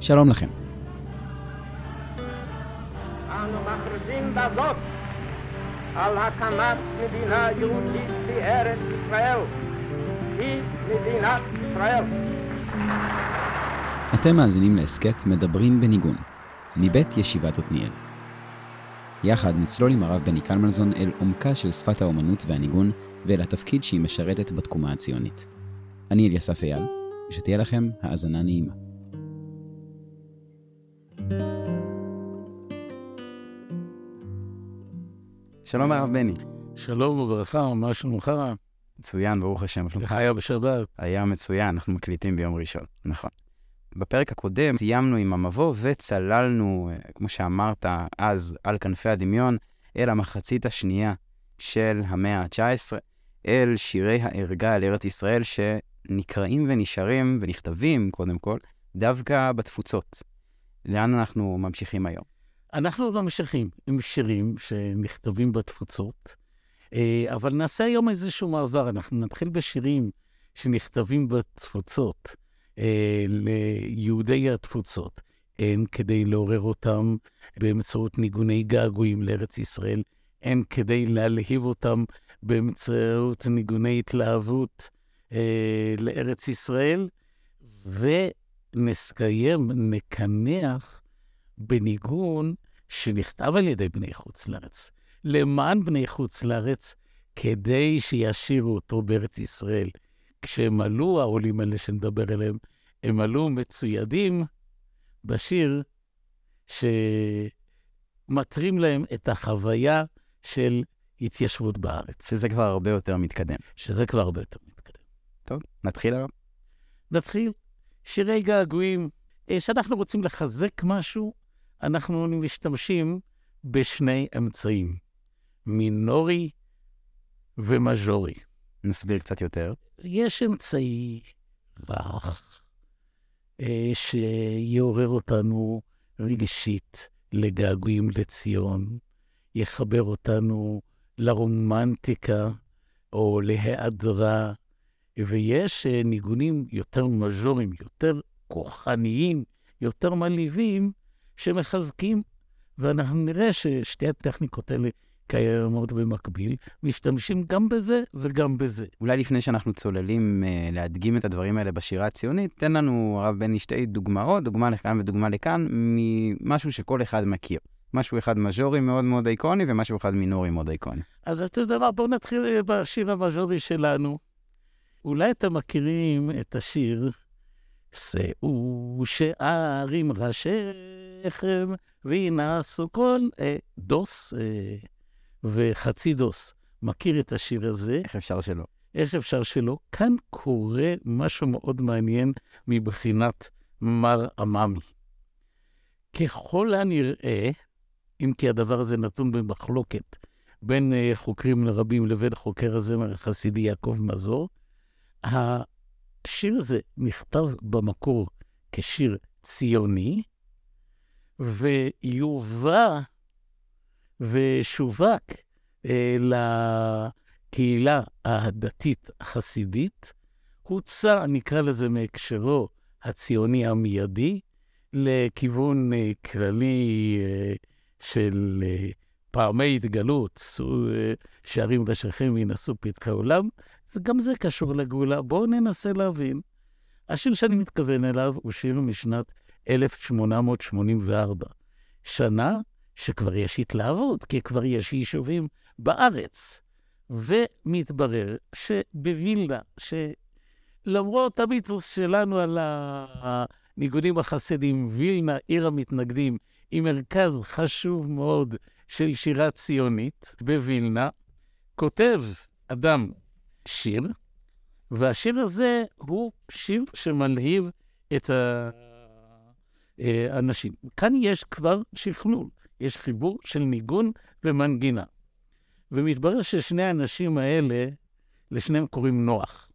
שלום לכם. אנו מכריזים בזאת על הקמת מדינה יהודית בארץ ישראל. היא מדינת ישראל. אתם מאזינים להסכת מדברים בניגון, מבית ישיבת עתניאל. יחד נצלול עם הרב בני קלמנזון אל עומקה של שפת האומנות והניגון ואל התפקיד שהיא משרתת בתקומה הציונית. אני אליסף אייל, ושתהיה לכם האזנה נעימה. שלום הרב בני. שלום וברכה, מה שלומך? מצוין, ברוך השם. איך היה בשבת? היה מצוין, אנחנו מקליטים ביום ראשון, נכון. בפרק הקודם סיימנו עם המבוא וצללנו, אה, כמו שאמרת אז, על כנפי הדמיון, אל המחצית השנייה של המאה ה-19, אל שירי הערגה על ארץ ישראל שנקראים ונשארים ונכתבים, קודם כל, דווקא בתפוצות. לאן אנחנו ממשיכים היום? אנחנו ממשיכים עם שירים שנכתבים בתפוצות, אה, אבל נעשה היום איזשהו מעבר. אנחנו נתחיל בשירים שנכתבים בתפוצות. אה, ליהודי התפוצות, הן כדי לעורר אותם באמצעות ניגוני געגועים לארץ ישראל, הן כדי להלהיב אותם באמצעות ניגוני התלהבות אה, לארץ ישראל, ונסיים, נקנח בניגון שנכתב על ידי בני חוץ לארץ, למען בני חוץ לארץ, כדי שישירו אותו בארץ ישראל. כשהם עלו, העולים האלה שנדבר עליהם, הם עלו מצוידים בשיר שמתרים להם את החוויה של התיישבות בארץ. שזה כבר הרבה יותר מתקדם. שזה כבר הרבה יותר מתקדם. טוב, נתחיל היום. נתחיל. שירי געגועים. אה, כשאנחנו רוצים לחזק משהו, אנחנו משתמשים בשני אמצעים, מינורי ומז'ורי. נסביר קצת יותר. יש אמצעי רך אה, שיעורר אותנו רגשית לגעגועים לציון, יחבר אותנו לרומנטיקה או להיעדרה, ויש אה, ניגונים יותר מז'וריים, יותר כוחניים, יותר מלהיבים, שמחזקים, ואנחנו נראה ששתי הטכניקות האלה קיימות במקביל, משתמשים גם בזה וגם בזה. אולי לפני שאנחנו צוללים uh, להדגים את הדברים האלה בשירה הציונית, תן לנו, הרב בני, שתי דוגמאות, דוגמה לכאן ודוגמה לכאן, ממשהו שכל אחד מכיר. משהו אחד מז'ורי מאוד מאוד איקוני ומשהו אחד מינורי מאוד איקוני. אז אתה יודע מה, בואו נתחיל אה, בשיר המז'ורי שלנו. אולי אתם מכירים את השיר שאו שערים ראשיכם וינעשו כל אה, דוס, אה, וחצי דוס מכיר את השיר הזה. איך אפשר שלא? איך אפשר שלא? כאן קורה משהו מאוד מעניין מבחינת מר עממי. ככל הנראה, אם כי הדבר הזה נתון במחלוקת בין uh, חוקרים רבים לבין חוקר הזמר החסידי יעקב מזור, השיר הזה נכתב במקור כשיר ציוני, ויובא ושווק אה, לקהילה הדתית החסידית, הוצא, נקרא לזה מהקשרו הציוני המיידי, לכיוון אה, כללי אה, של אה, פעמי התגלות, אה, שערים ראשיכם וינשאו פתחי עולם, גם זה קשור לגאולה. בואו ננסה להבין. השיר שאני מתכוון אליו הוא שיר משנת 1884, שנה שכבר יש התלהבות, כי כבר יש יישובים בארץ. ומתברר שבווילנה, שלמרות המיתוס שלנו על הניגונים החסידיים, וילנה, עיר המתנגדים, היא מרכז חשוב מאוד של שירה ציונית בווילנה, כותב אדם שיר, והשיר הזה הוא שיר שמלהיב את האנשים. כאן יש כבר שכלול. יש חיבור של ניגון ומנגינה. ומתברר ששני האנשים האלה, לשניהם קוראים נוח.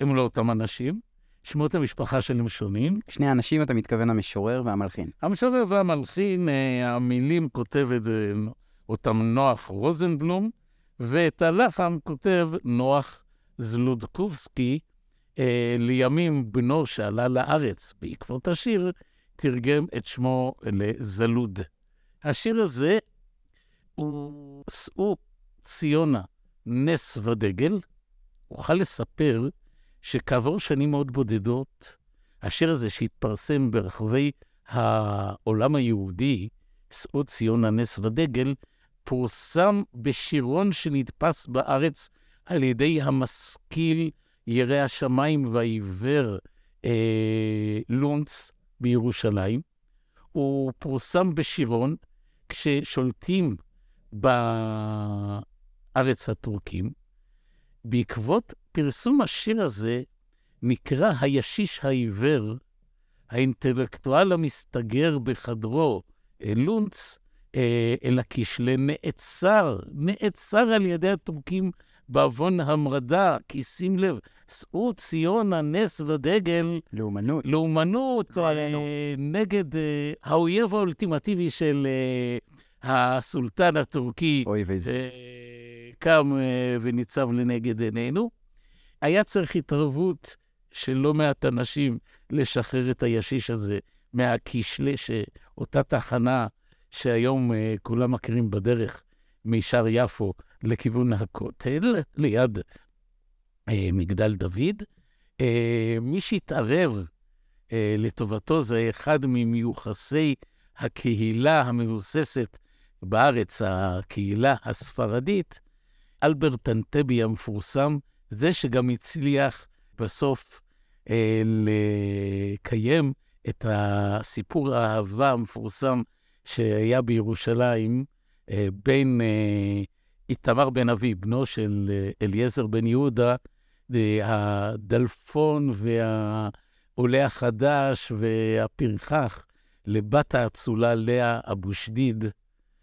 הם לא אותם אנשים, שמות המשפחה שלהם שונים. שני האנשים, אתה מתכוון המשורר והמלחין. המשורר והמלחין, אה, המילים כותב את זה אותם נוח רוזנבלום, ואת הלחן כותב נוח זלודקובסקי, אה, לימים בנו שעלה לארץ בעקבות השיר, תרגם את שמו לזלוד. השיר הזה הוא שאו ציונה נס ודגל. אוכל לספר שכעבור שנים מאוד בודדות, השיר הזה שהתפרסם ברחבי העולם היהודי, שאו ציונה נס ודגל, פורסם בשירון שנדפס בארץ על ידי המשכיל, ירא השמיים והעיוור אה, לונץ בירושלים. הוא פורסם בשירון כששולטים בארץ הטורקים. בעקבות פרסום השיר הזה, נקרא הישיש העיוור, האינטלקטואל המסתגר בחדרו, אה, לונץ, אה, אל הקישלה, נעצר, נעצר על ידי הטורקים בעוון המרדה, כי שים לב, שאו ציון הנס ודגל. לאומנות. לאומנות, אה, נגד אה, האויב האולטימטיבי של הסולטן הטורקי. אוי ואיזה. קם וניצב לנגד עינינו. היה צריך התערבות של לא מעט אנשים לשחרר את הישיש הזה מהקישלה, שאותה תחנה שהיום אה, כולם מכירים בדרך משער יפו לכיוון הכותל, ליד אה, מגדל דוד. אה, מי שהתערב לטובתו זה אחד ממיוחסי הקהילה המבוססת בארץ, הקהילה הספרדית, אלברט אנטבי המפורסם, זה שגם הצליח בסוף אה, לקיים את הסיפור האהבה המפורסם שהיה בירושלים אה, בין אה, איתמר בן אבי, בנו של אה, אליעזר בן יהודה, הדלפון והעולה החדש והפרחח, לבת האצולה לאה אבו שדיד,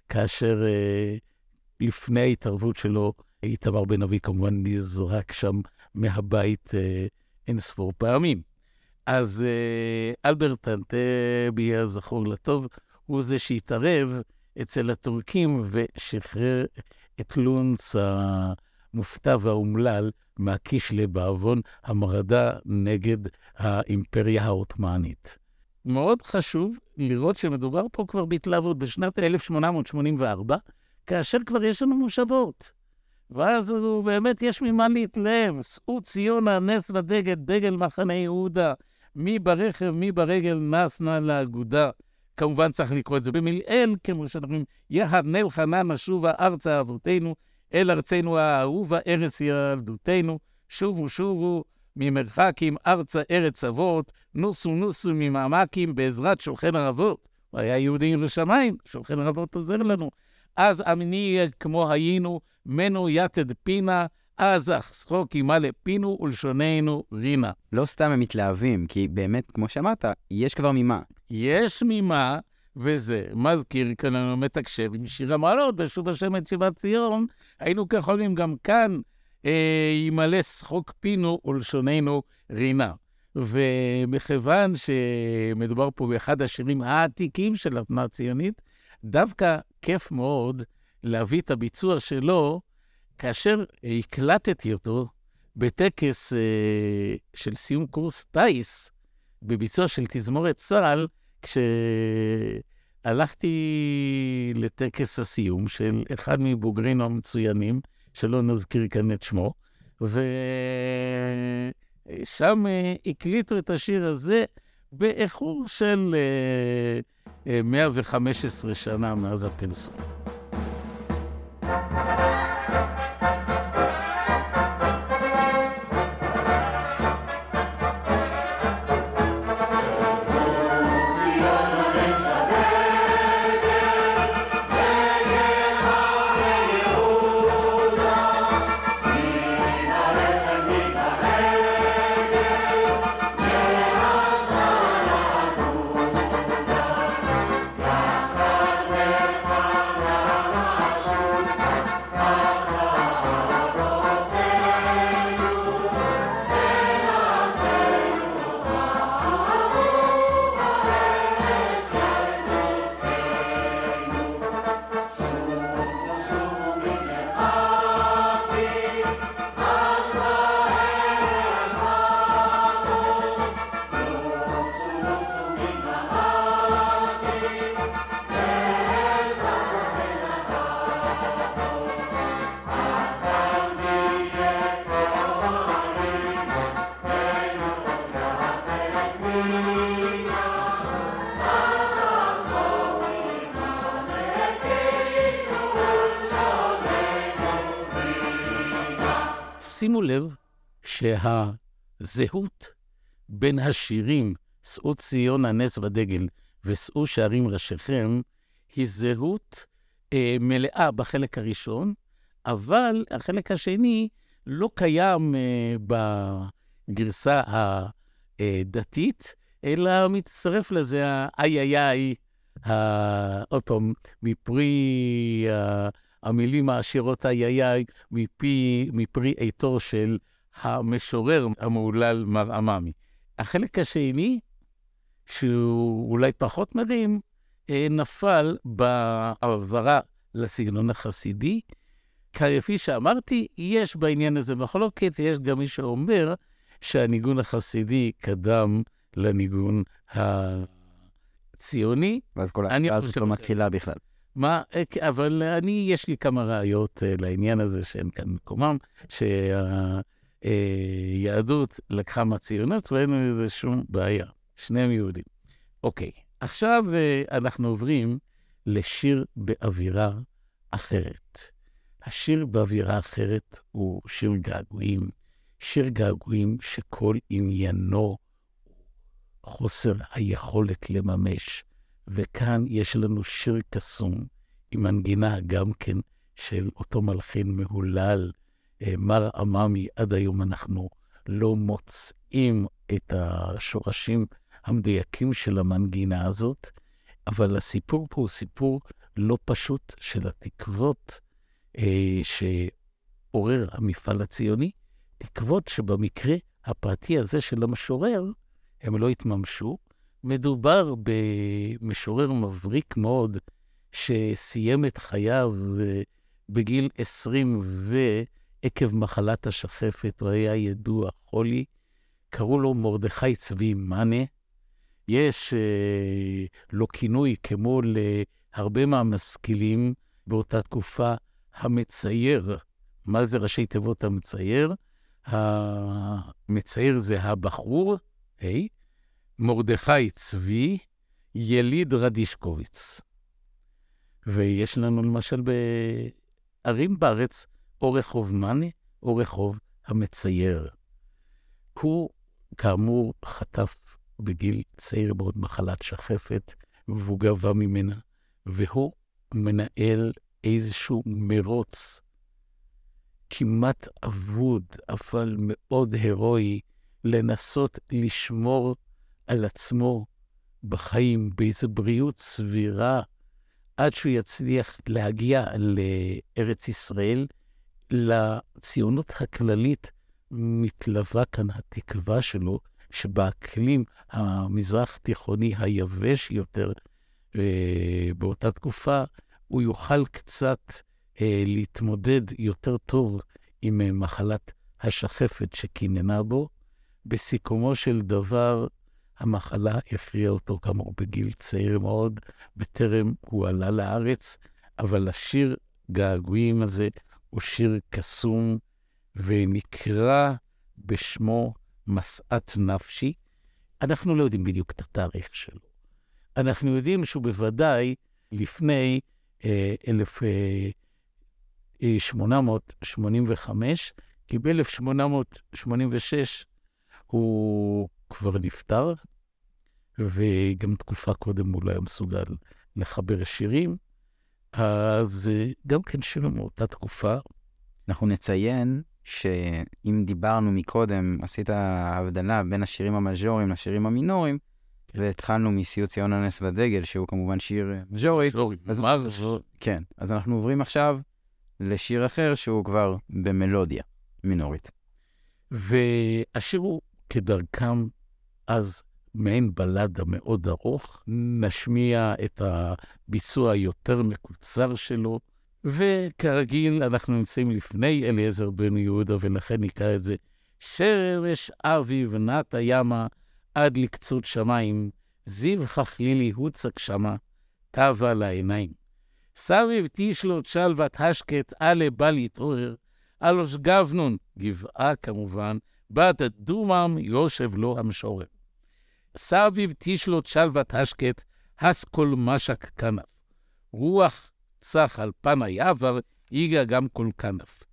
כאשר לפני ההתערבות שלו, איתמר בן אבי כמובן נזרק שם מהבית אין ספור פעמים. אז אלברט אנטבי, הזכור לטוב, הוא זה שהתערב אצל הטורקים ושחרר את לונס המופתע והאומלל מהקישלה בעוון המרדה נגד האימפריה העות'מאנית. מאוד חשוב לראות שמדובר פה כבר בהתלהבות בשנת 1884, כאשר כבר יש לנו מושבות. ואז הוא באמת, יש ממה להתלהב. שאו ציונה, נס ודגל, דגל מחנה יהודה. מי ברכב, מי ברגל, נס נא לאגודה. כמובן צריך לקרוא את זה במלעיל, כמו שאנחנו אומרים, יחד נל חנן נשובה ארצה אבותינו, אל ארצנו האהובה, ארץ ילדותנו. שובו שובו ממרחקים ארצה ארץ אבות, נוסו נוסו ממעמקים בעזרת שולחן ערבות. הוא היה יהודי ירושלים, שולחן ערבות עוזר לנו. אז אמיני כמו היינו, מנו יתד פינה, אז אכסחוק עמה לפינו ולשוננו רינה. לא סתם הם מתלהבים, כי באמת, כמו שאמרת, יש כבר ממה. יש ממה, וזה מזכיר כאן מתקשר עם שיר המעלות, בשוב השם את שיבת ציון, היינו כחולים גם כאן, אה, ימלא שחוק פינו ולשוננו רינה. ומכיוון שמדובר פה באחד השירים העתיקים של התנועה הציונית, דווקא כיף מאוד להביא את הביצוע שלו כאשר הקלטתי אותו בטקס אה, של סיום קורס טיס, בביצוע של תזמורת צה"ל, כשהלכתי לטקס הסיום של אחד מבוגרינו המצוינים, שלא נזכיר כאן את שמו, ושם אה, הקליטו את השיר הזה באיחור של אה, אה, 115 שנה מאז הפרסום. שהזהות בין השירים שאו ציון הנס ודגל ושאו שערים ראשיכם, היא זהות אה, מלאה בחלק הראשון, אבל החלק השני לא קיים אה, בגרסה הדתית, אלא מצטרף לזה האיי איי איי, עוד פעם, מפרי המילים העשירות איי איי איי, מפרי עיתו של המשורר המהולל מר עממי. החלק השני, שהוא אולי פחות מרים, אה, נפל בהעברה לסגנון החסידי. כפי שאמרתי, יש בעניין הזה מחלוקת, יש גם מי שאומר שהניגון החסידי קדם לניגון הציוני. ואז כל ההשפעה הזאת לא מתחילה בכלל. מה, אה, אבל אני, יש לי כמה ראיות uh, לעניין הזה שאין כאן מקומם, שהיהדות uh, לקחה מהציונות ואין לזה שום בעיה. שניהם יהודים. אוקיי, עכשיו uh, אנחנו עוברים לשיר באווירה אחרת. השיר באווירה אחרת הוא שיר געגועים, שיר געגועים שכל עניינו חוסר היכולת לממש. וכאן יש לנו שיר קסום עם מנגינה גם כן של אותו מלחין מהולל, אה, מר עממי, עד היום אנחנו לא מוצאים את השורשים המדויקים של המנגינה הזאת, אבל הסיפור פה הוא סיפור לא פשוט של התקוות אה, שעורר המפעל הציוני, תקוות שבמקרה הפרטי הזה של המשורר, הם לא התממשו. מדובר במשורר מבריק מאוד, שסיים את חייו אה, בגיל 20 ועקב מחלת השחפת, הוא היה ידוע חולי. קראו לו מרדכי צבי מאנה. יש אה, לו כינוי כמו להרבה מהמשכילים באותה תקופה, המצייר. מה זה ראשי תיבות המצייר? המצייר זה הבחור, היי, מרדכי צבי, יליד רדישקוביץ. ויש לנו למשל בערים בארץ, או רחוב מאני, או רחוב המצייר. הוא, כאמור, חטף בגיל צעיר מאוד מחלת שחפת, והוא גבה ממנה, והוא מנהל איזשהו מרוץ כמעט אבוד, אבל מאוד הירואי, לנסות לשמור על עצמו בחיים באיזו בריאות סבירה, עד שהוא יצליח להגיע לארץ ישראל. לציונות הכללית מתלווה כאן התקווה שלו, שבאקלים המזרח-תיכוני היבש יותר, אה, באותה תקופה, הוא יוכל קצת אה, להתמודד יותר טוב עם אה, מחלת השחפת שקיננה בו. בסיכומו של דבר, המחלה הכריעה אותו כאמור בגיל צעיר מאוד, בטרם הוא עלה לארץ, אבל השיר געגועים הזה הוא שיר קסום, ונקרא בשמו משאת נפשי. אנחנו לא יודעים בדיוק את התאריך שלו. אנחנו יודעים שהוא בוודאי לפני אה, 1885, אה, כי ב-1886 הוא כבר נפטר, וגם תקופה קודם הוא לא היה מסוגל לחבר שירים, אז אה, גם כן שיר מאותה תקופה. אנחנו נציין שאם דיברנו מקודם, עשית הבדלה בין השירים המז'וריים לשירים המינוריים, כן. והתחלנו מסיוט ציון הנס והדגל, שהוא כמובן שיר אה, מז'ורי. מז'ורי, אז מה זה? כן, אז אנחנו עוברים עכשיו לשיר אחר שהוא כבר במלודיה מינורית. והשיר הוא כדרכם אז מעין בלדה מאוד ארוך, נשמיע את הביצוע היותר מקוצר שלו, וכרגיל, אנחנו נמצאים לפני אליעזר בן יהודה, ולכן נקרא את זה שרש אביב נטה ימה עד לקצות שמיים, זיו חכלילי הוצק שמה, תבה לעיניים. סביב תשלוט שלוות השקט, אלה בא להתעורר, אלוש גבנון, גבעה כמובן, בת דומם יושב לו המשורר. סביב תשלוט שלוות השקט, הסכל משק כנף. רוח צח על פן היעבר, איגה גם כל כנף.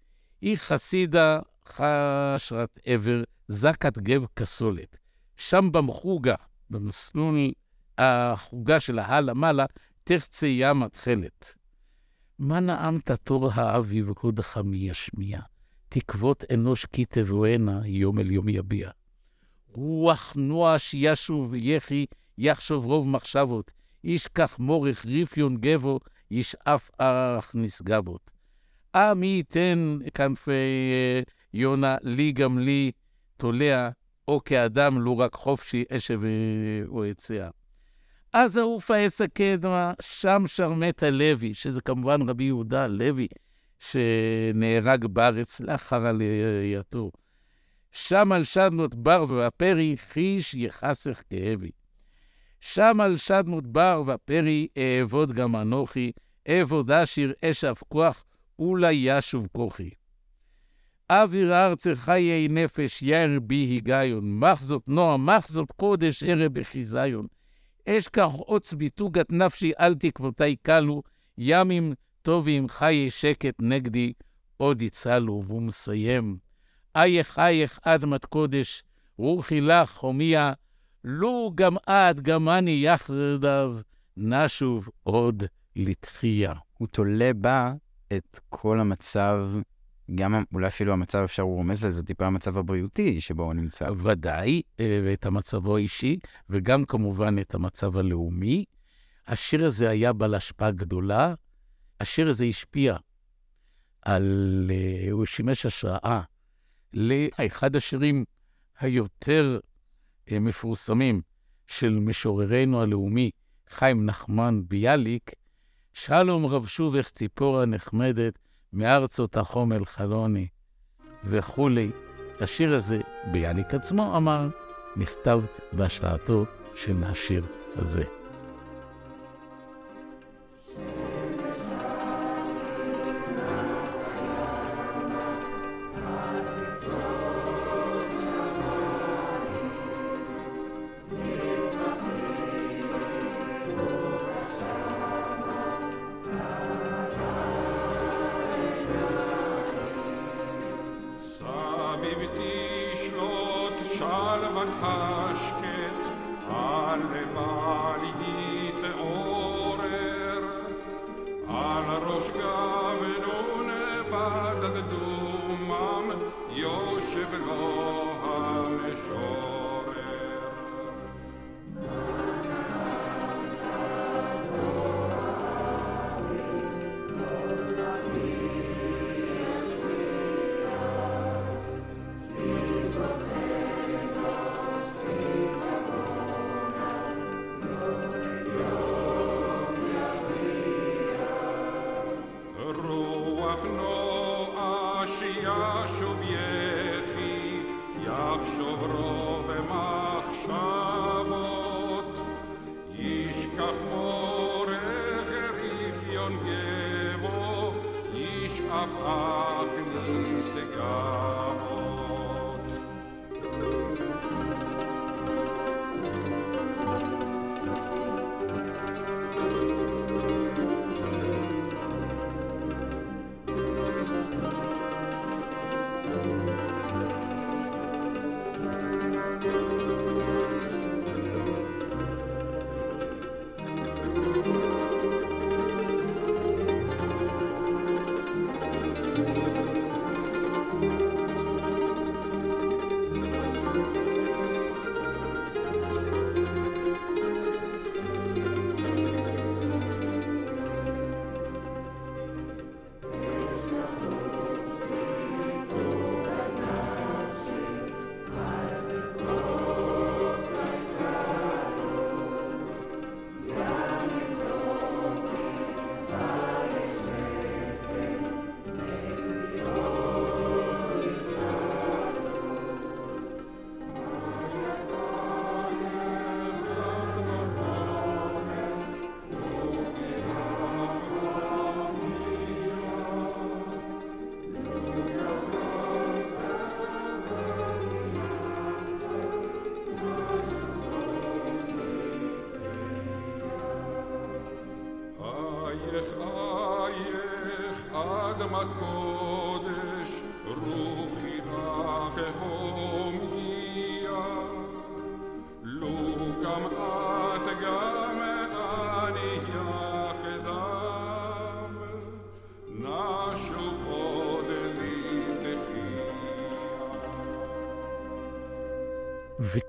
אי חסידה חשרת עבר, זקת גב כסולת. שם במחוגה, במסלול החוגה של ההלה מעלה, תחצה ימה תכלת. מה נעמת תור האביב קודך מי ישמיע? תקוות אנוש כי תבואנה, יום אל יום יביע. רוח נואש ישוב יחי, יחשוב רוב מחשבות. איש כך מורך ריפיון גבו, ישאף ארך נשגבות. אה, מי ייתן כנפי אה, יונה, לי גם לי תולע, או כאדם, לו רק חופשי אשב או יציאה. אז אהופה עסק קדמה, שם שרמת הלוי, שזה כמובן רבי יהודה הלוי, שנהרג בארץ לאחר עלייתו. שם על שדמות בר והפרי, חיש יחסך כאבי. שם על שדמות בר והפרי, אעבוד גם אנוכי, אעבוד אשיר אשב כוח, אולי ישוב כוחי. אוויר ארצה חיי נפש, יאר בי היגיון, מחזות נועה, מחזות קודש, ערב בחיזיון. אשכח עוץ ביתוגת נפשי, אל תקוותי קלו, ימים טובים, חיי שקט נגדי, עוד יצלו, והוא מסיים. אייך אייך אדמת קודש, רוחי לך, הומיה, לו גם את, גם אני יחרדיו, נשוב עוד לתחייה. הוא תולה בה את כל המצב, גם אולי אפילו המצב, אפשר הוא רומז לזה טיפה המצב הבריאותי שבו הוא נמצא. ודאי, אה, ואת המצבו האישי, וגם כמובן את המצב הלאומי. השיר הזה היה בעל השפעה גדולה. השיר הזה השפיע על... אה, הוא שימש השראה לאחד השירים היותר אה, מפורסמים של משוררנו הלאומי, חיים נחמן ביאליק, שלום רב שובך ציפורה נחמדת, מארצות החומל חלוני, וכולי. השיר הזה, ביאליק עצמו אמר, נכתב בהשראתו של השיר הזה.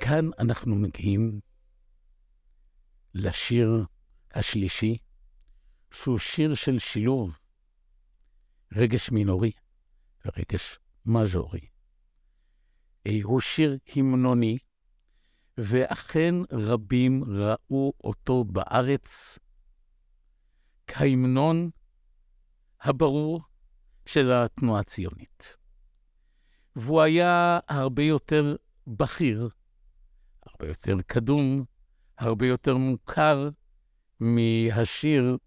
וכאן אנחנו מגיעים לשיר השלישי, שהוא שיר של שילוב רגש מינורי ורגש מז'ורי. אה, הוא שיר המנוני, ואכן רבים ראו אותו בארץ כהמנון הברור של התנועה הציונית. והוא היה הרבה יותר בכיר, הרבה יותר קדום, הרבה יותר מוכר מהשיר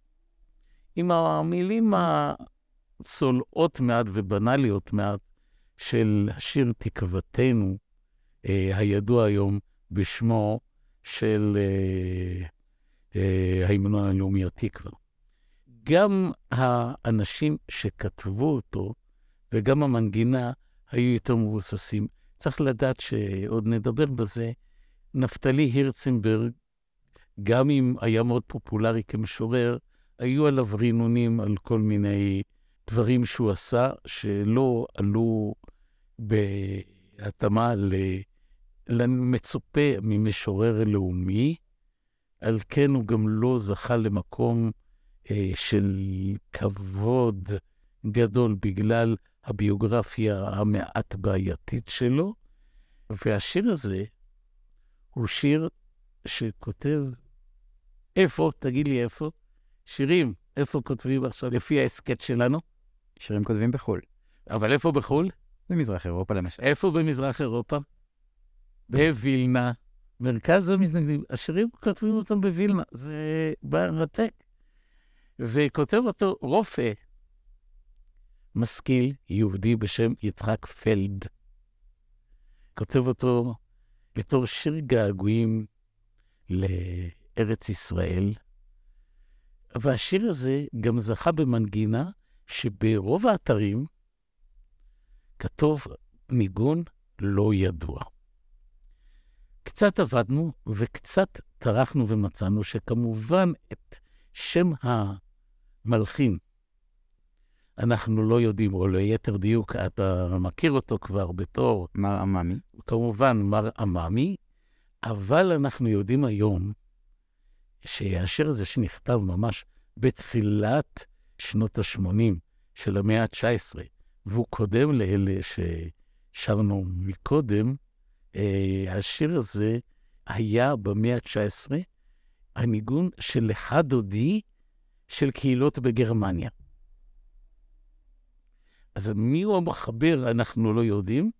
עם המילים הצולעות מעט ובנאליות מעט של השיר תקוותנו, אה, הידוע היום בשמו של אה, אה, הלאומי התקווה. גם האנשים שכתבו אותו וגם המנגינה היו יותר מבוססים. צריך לדעת שעוד נדבר בזה, נפתלי הירצנברג, גם אם היה מאוד פופולרי כמשורר, היו עליו רינונים על כל מיני דברים שהוא עשה, שלא עלו בהתאמה למצופה ממשורר לאומי. על כן הוא גם לא זכה למקום אה, של כבוד גדול בגלל הביוגרפיה המעט בעייתית שלו. והשיר הזה הוא שיר שכותב, איפה? תגיד לי איפה. שירים, איפה כותבים עכשיו, לפי ההסכת שלנו? שירים כותבים בחו"ל. אבל איפה בחו"ל? במזרח אירופה למשל. איפה במזרח אירופה? בווילנה. מרכז המתנגדים. השירים כותבים אותם בווילנה, זה מרתק. וכותב אותו רופא, משכיל, יהודי בשם יצחק פלד. כותב אותו בתור שיר געגועים לארץ ישראל. והשיר הזה גם זכה במנגינה שברוב האתרים כתוב ניגון לא ידוע. קצת עבדנו וקצת טרחנו ומצאנו שכמובן את שם המלחין אנחנו לא יודעים, או ליתר דיוק, אתה מכיר אותו כבר בתור... מר עממי. כמובן, מר עממי, אבל אנחנו יודעים היום שהשיר הזה שנכתב ממש בתחילת שנות ה-80 של המאה ה-19, והוא קודם לאלה ששרנו מקודם, אה, השיר הזה היה במאה ה-19 הניגון של אחד דודי של קהילות בגרמניה. אז מי הוא המחבר אנחנו לא יודעים,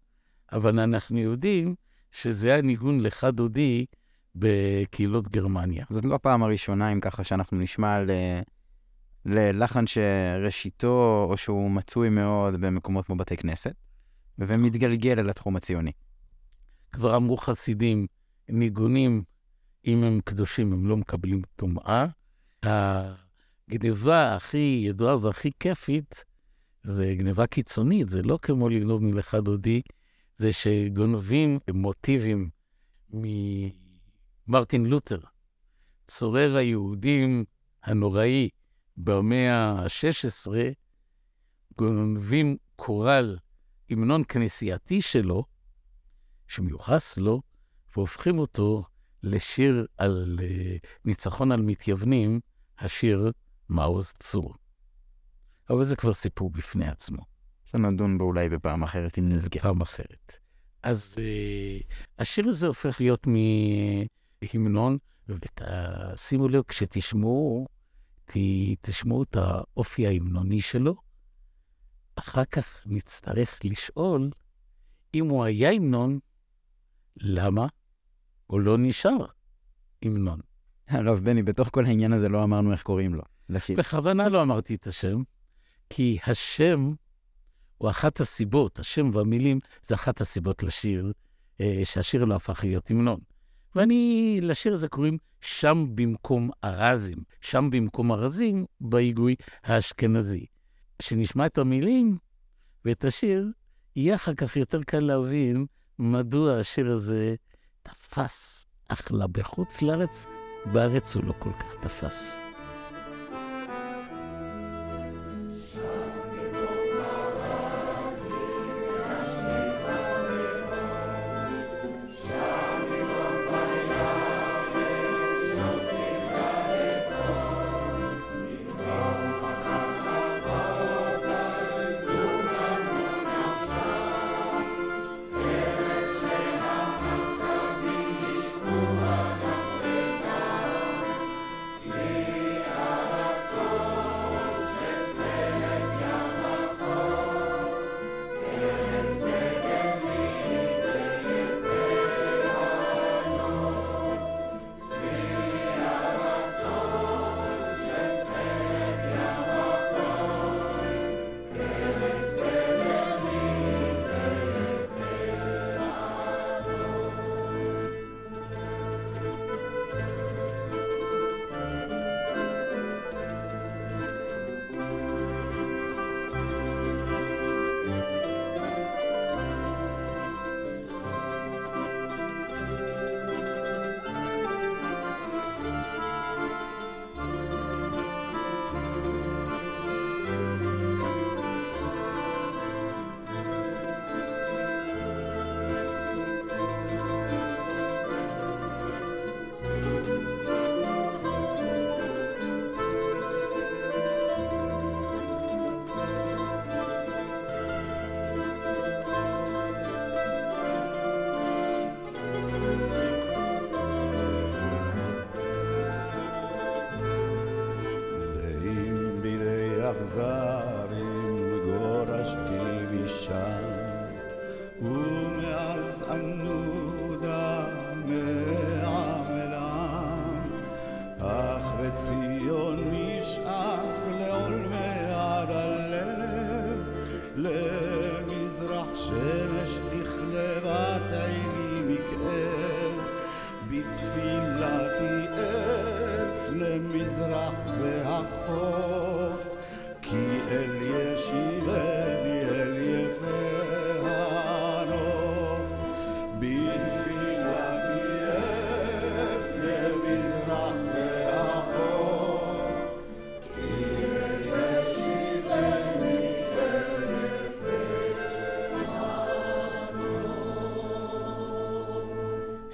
אבל אנחנו יודעים שזה הניגון לך דודי בקהילות גרמניה. זאת לא הפעם הראשונה, אם ככה, שאנחנו נשמע ל... ללחן שראשיתו, או שהוא מצוי מאוד במקומות כמו בתי כנסת, ומתגלגל אל התחום הציוני. כבר אמרו חסידים, ניגונים, אם הם קדושים, הם לא מקבלים טומאה. הגניבה הכי ידועה והכי כיפית זה גניבה קיצונית, זה לא כמו לגנוב מלך דודי, זה שגונבים מוטיבים ממרטין לותר, צורר היהודים הנוראי במאה ה-16, גונבים קורל, המנון כנסייתי שלו, שמיוחס לו, והופכים אותו לשיר על uh, ניצחון על מתייוונים, השיר מעוז צור. אבל זה כבר סיפור בפני עצמו. שנדון בו אולי בפעם אחרת, אם נזכה. פעם אחרת. אז uh, השיר הזה הופך להיות מהמנון, ושימו לב, כשתשמעו, ת, תשמעו את האופי ההמנוני שלו, אחר כך נצטרך לשאול אם הוא היה המנון, למה הוא לא נשאר המנון. הרב בני, בתוך כל העניין הזה לא אמרנו איך קוראים לו. בכוונה לא אמרתי את השם, כי השם הוא אחת הסיבות, השם והמילים זה אחת הסיבות לשיר, אה, שהשיר לא הפך להיות המנון. ואני, לשיר הזה קוראים שם במקום ארזים, שם במקום ארזים בהיגוי האשכנזי. כשנשמע את המילים ואת השיר, יהיה אחר כך יותר קל להבין מדוע השיר הזה תפס, אחלה בחוץ לארץ, בארץ הוא לא כל כך תפס.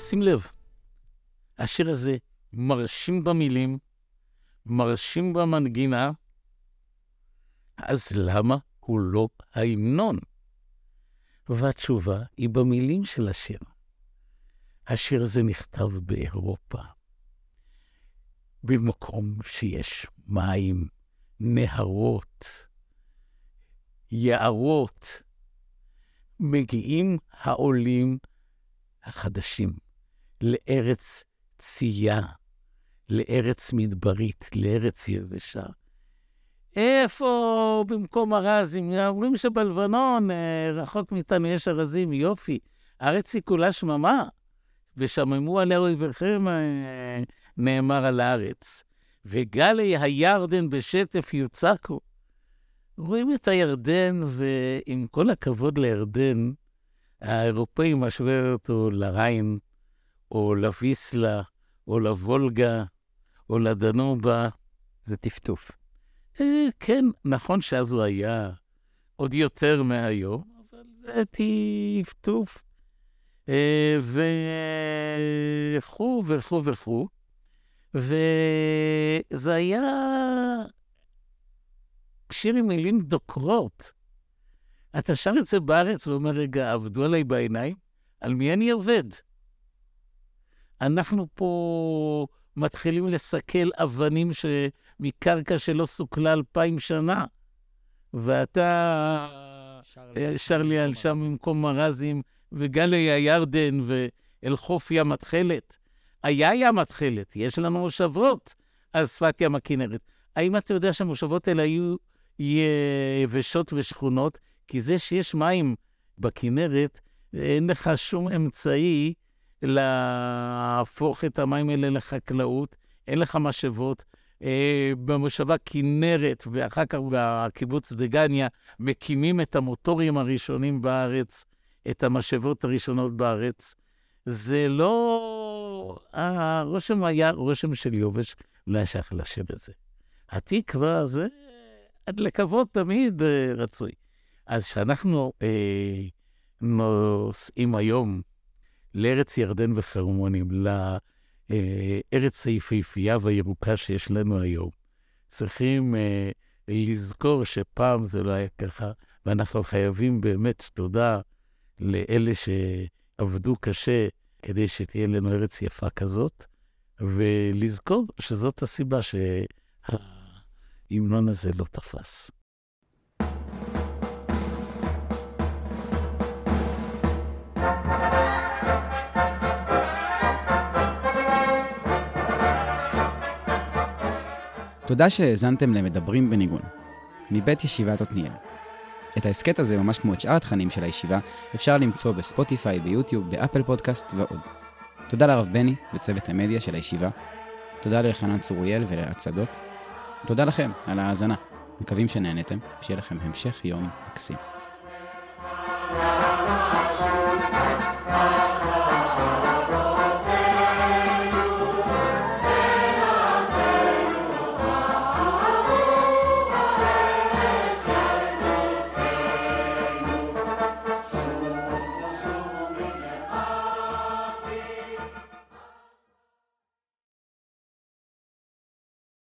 שים לב, השיר הזה מרשים במילים, מרשים במנגינה, אז למה הוא לא ההמנון? והתשובה היא במילים של השיר. השיר הזה נכתב באירופה, במקום שיש מים, נהרות, יערות. מגיעים העולים החדשים לארץ צייה, לארץ מדברית, לארץ יבשה. איפה במקום ארזים? אומרים שבלבנון, אה, רחוק מאיתנו, יש ארזים, יופי. הארץ היא כולה שממה, ושממו עליה אויביכם, אה, נאמר על הארץ. וגלי הירדן בשטף יוצקו. רואים את הירדן, ועם כל הכבוד לירדן, האירופאי משווה אותו לריין, או לוויסלה, או לוולגה, או לדנובה. זה טפטוף. אה, כן, נכון שאז הוא היה עוד יותר מהיום, אבל זה טפטוף. אה, וכו' וכו' וכו'. וזה היה שיר עם מילים דוקרות. אתה שר את זה בארץ ואומר, רגע, עבדו עליי בעיניים? על מי אני עובד? אנחנו פה מתחילים לסכל אבנים ש... מקרקע שלא סוכלה אלפיים שנה, ואתה שר לי על שם במקום מרזים, וגלי הירדן ואל חוף ים התכלת. היה ים התכלת, יש לנו מושבות על שפת ים הכנרת. האם אתה יודע שהמושבות האלה היו יבשות ושכונות? כי זה שיש מים בכנרת, אין לך שום אמצעי להפוך את המים האלה לחקלאות, אין לך משאבות. אה, במושבה כנרת, ואחר כך בקיבוץ דגניה, מקימים את המוטורים הראשונים בארץ, את המשאבות הראשונות בארץ. זה לא... הרושם היה רושם של יובש, לא היה שייך לשיר הזה. התקווה זה לקוות תמיד אה, רצוי. אז כשאנחנו אה, נוסעים היום לארץ ירדן וחרמונים, לארץ היפהפייה והירוקה שיש לנו היום, צריכים אה, לזכור שפעם זה לא היה ככה, ואנחנו חייבים באמת תודה לאלה שעבדו קשה כדי שתהיה לנו ארץ יפה כזאת, ולזכור שזאת הסיבה שההמנון הזה לא תפס. תודה שהאזנתם למדברים בניגון, מבית ישיבת עתניאל. את ההסכת הזה, ממש כמו את שאר התכנים של הישיבה, אפשר למצוא בספוטיפיי, ביוטיוב, באפל פודקאסט ועוד. תודה לרב בני וצוות המדיה של הישיבה. תודה לאלחנן צוריאל ולהצדות. תודה לכם על ההאזנה. מקווים שנהנתם, שיהיה לכם המשך יום מקסים. thank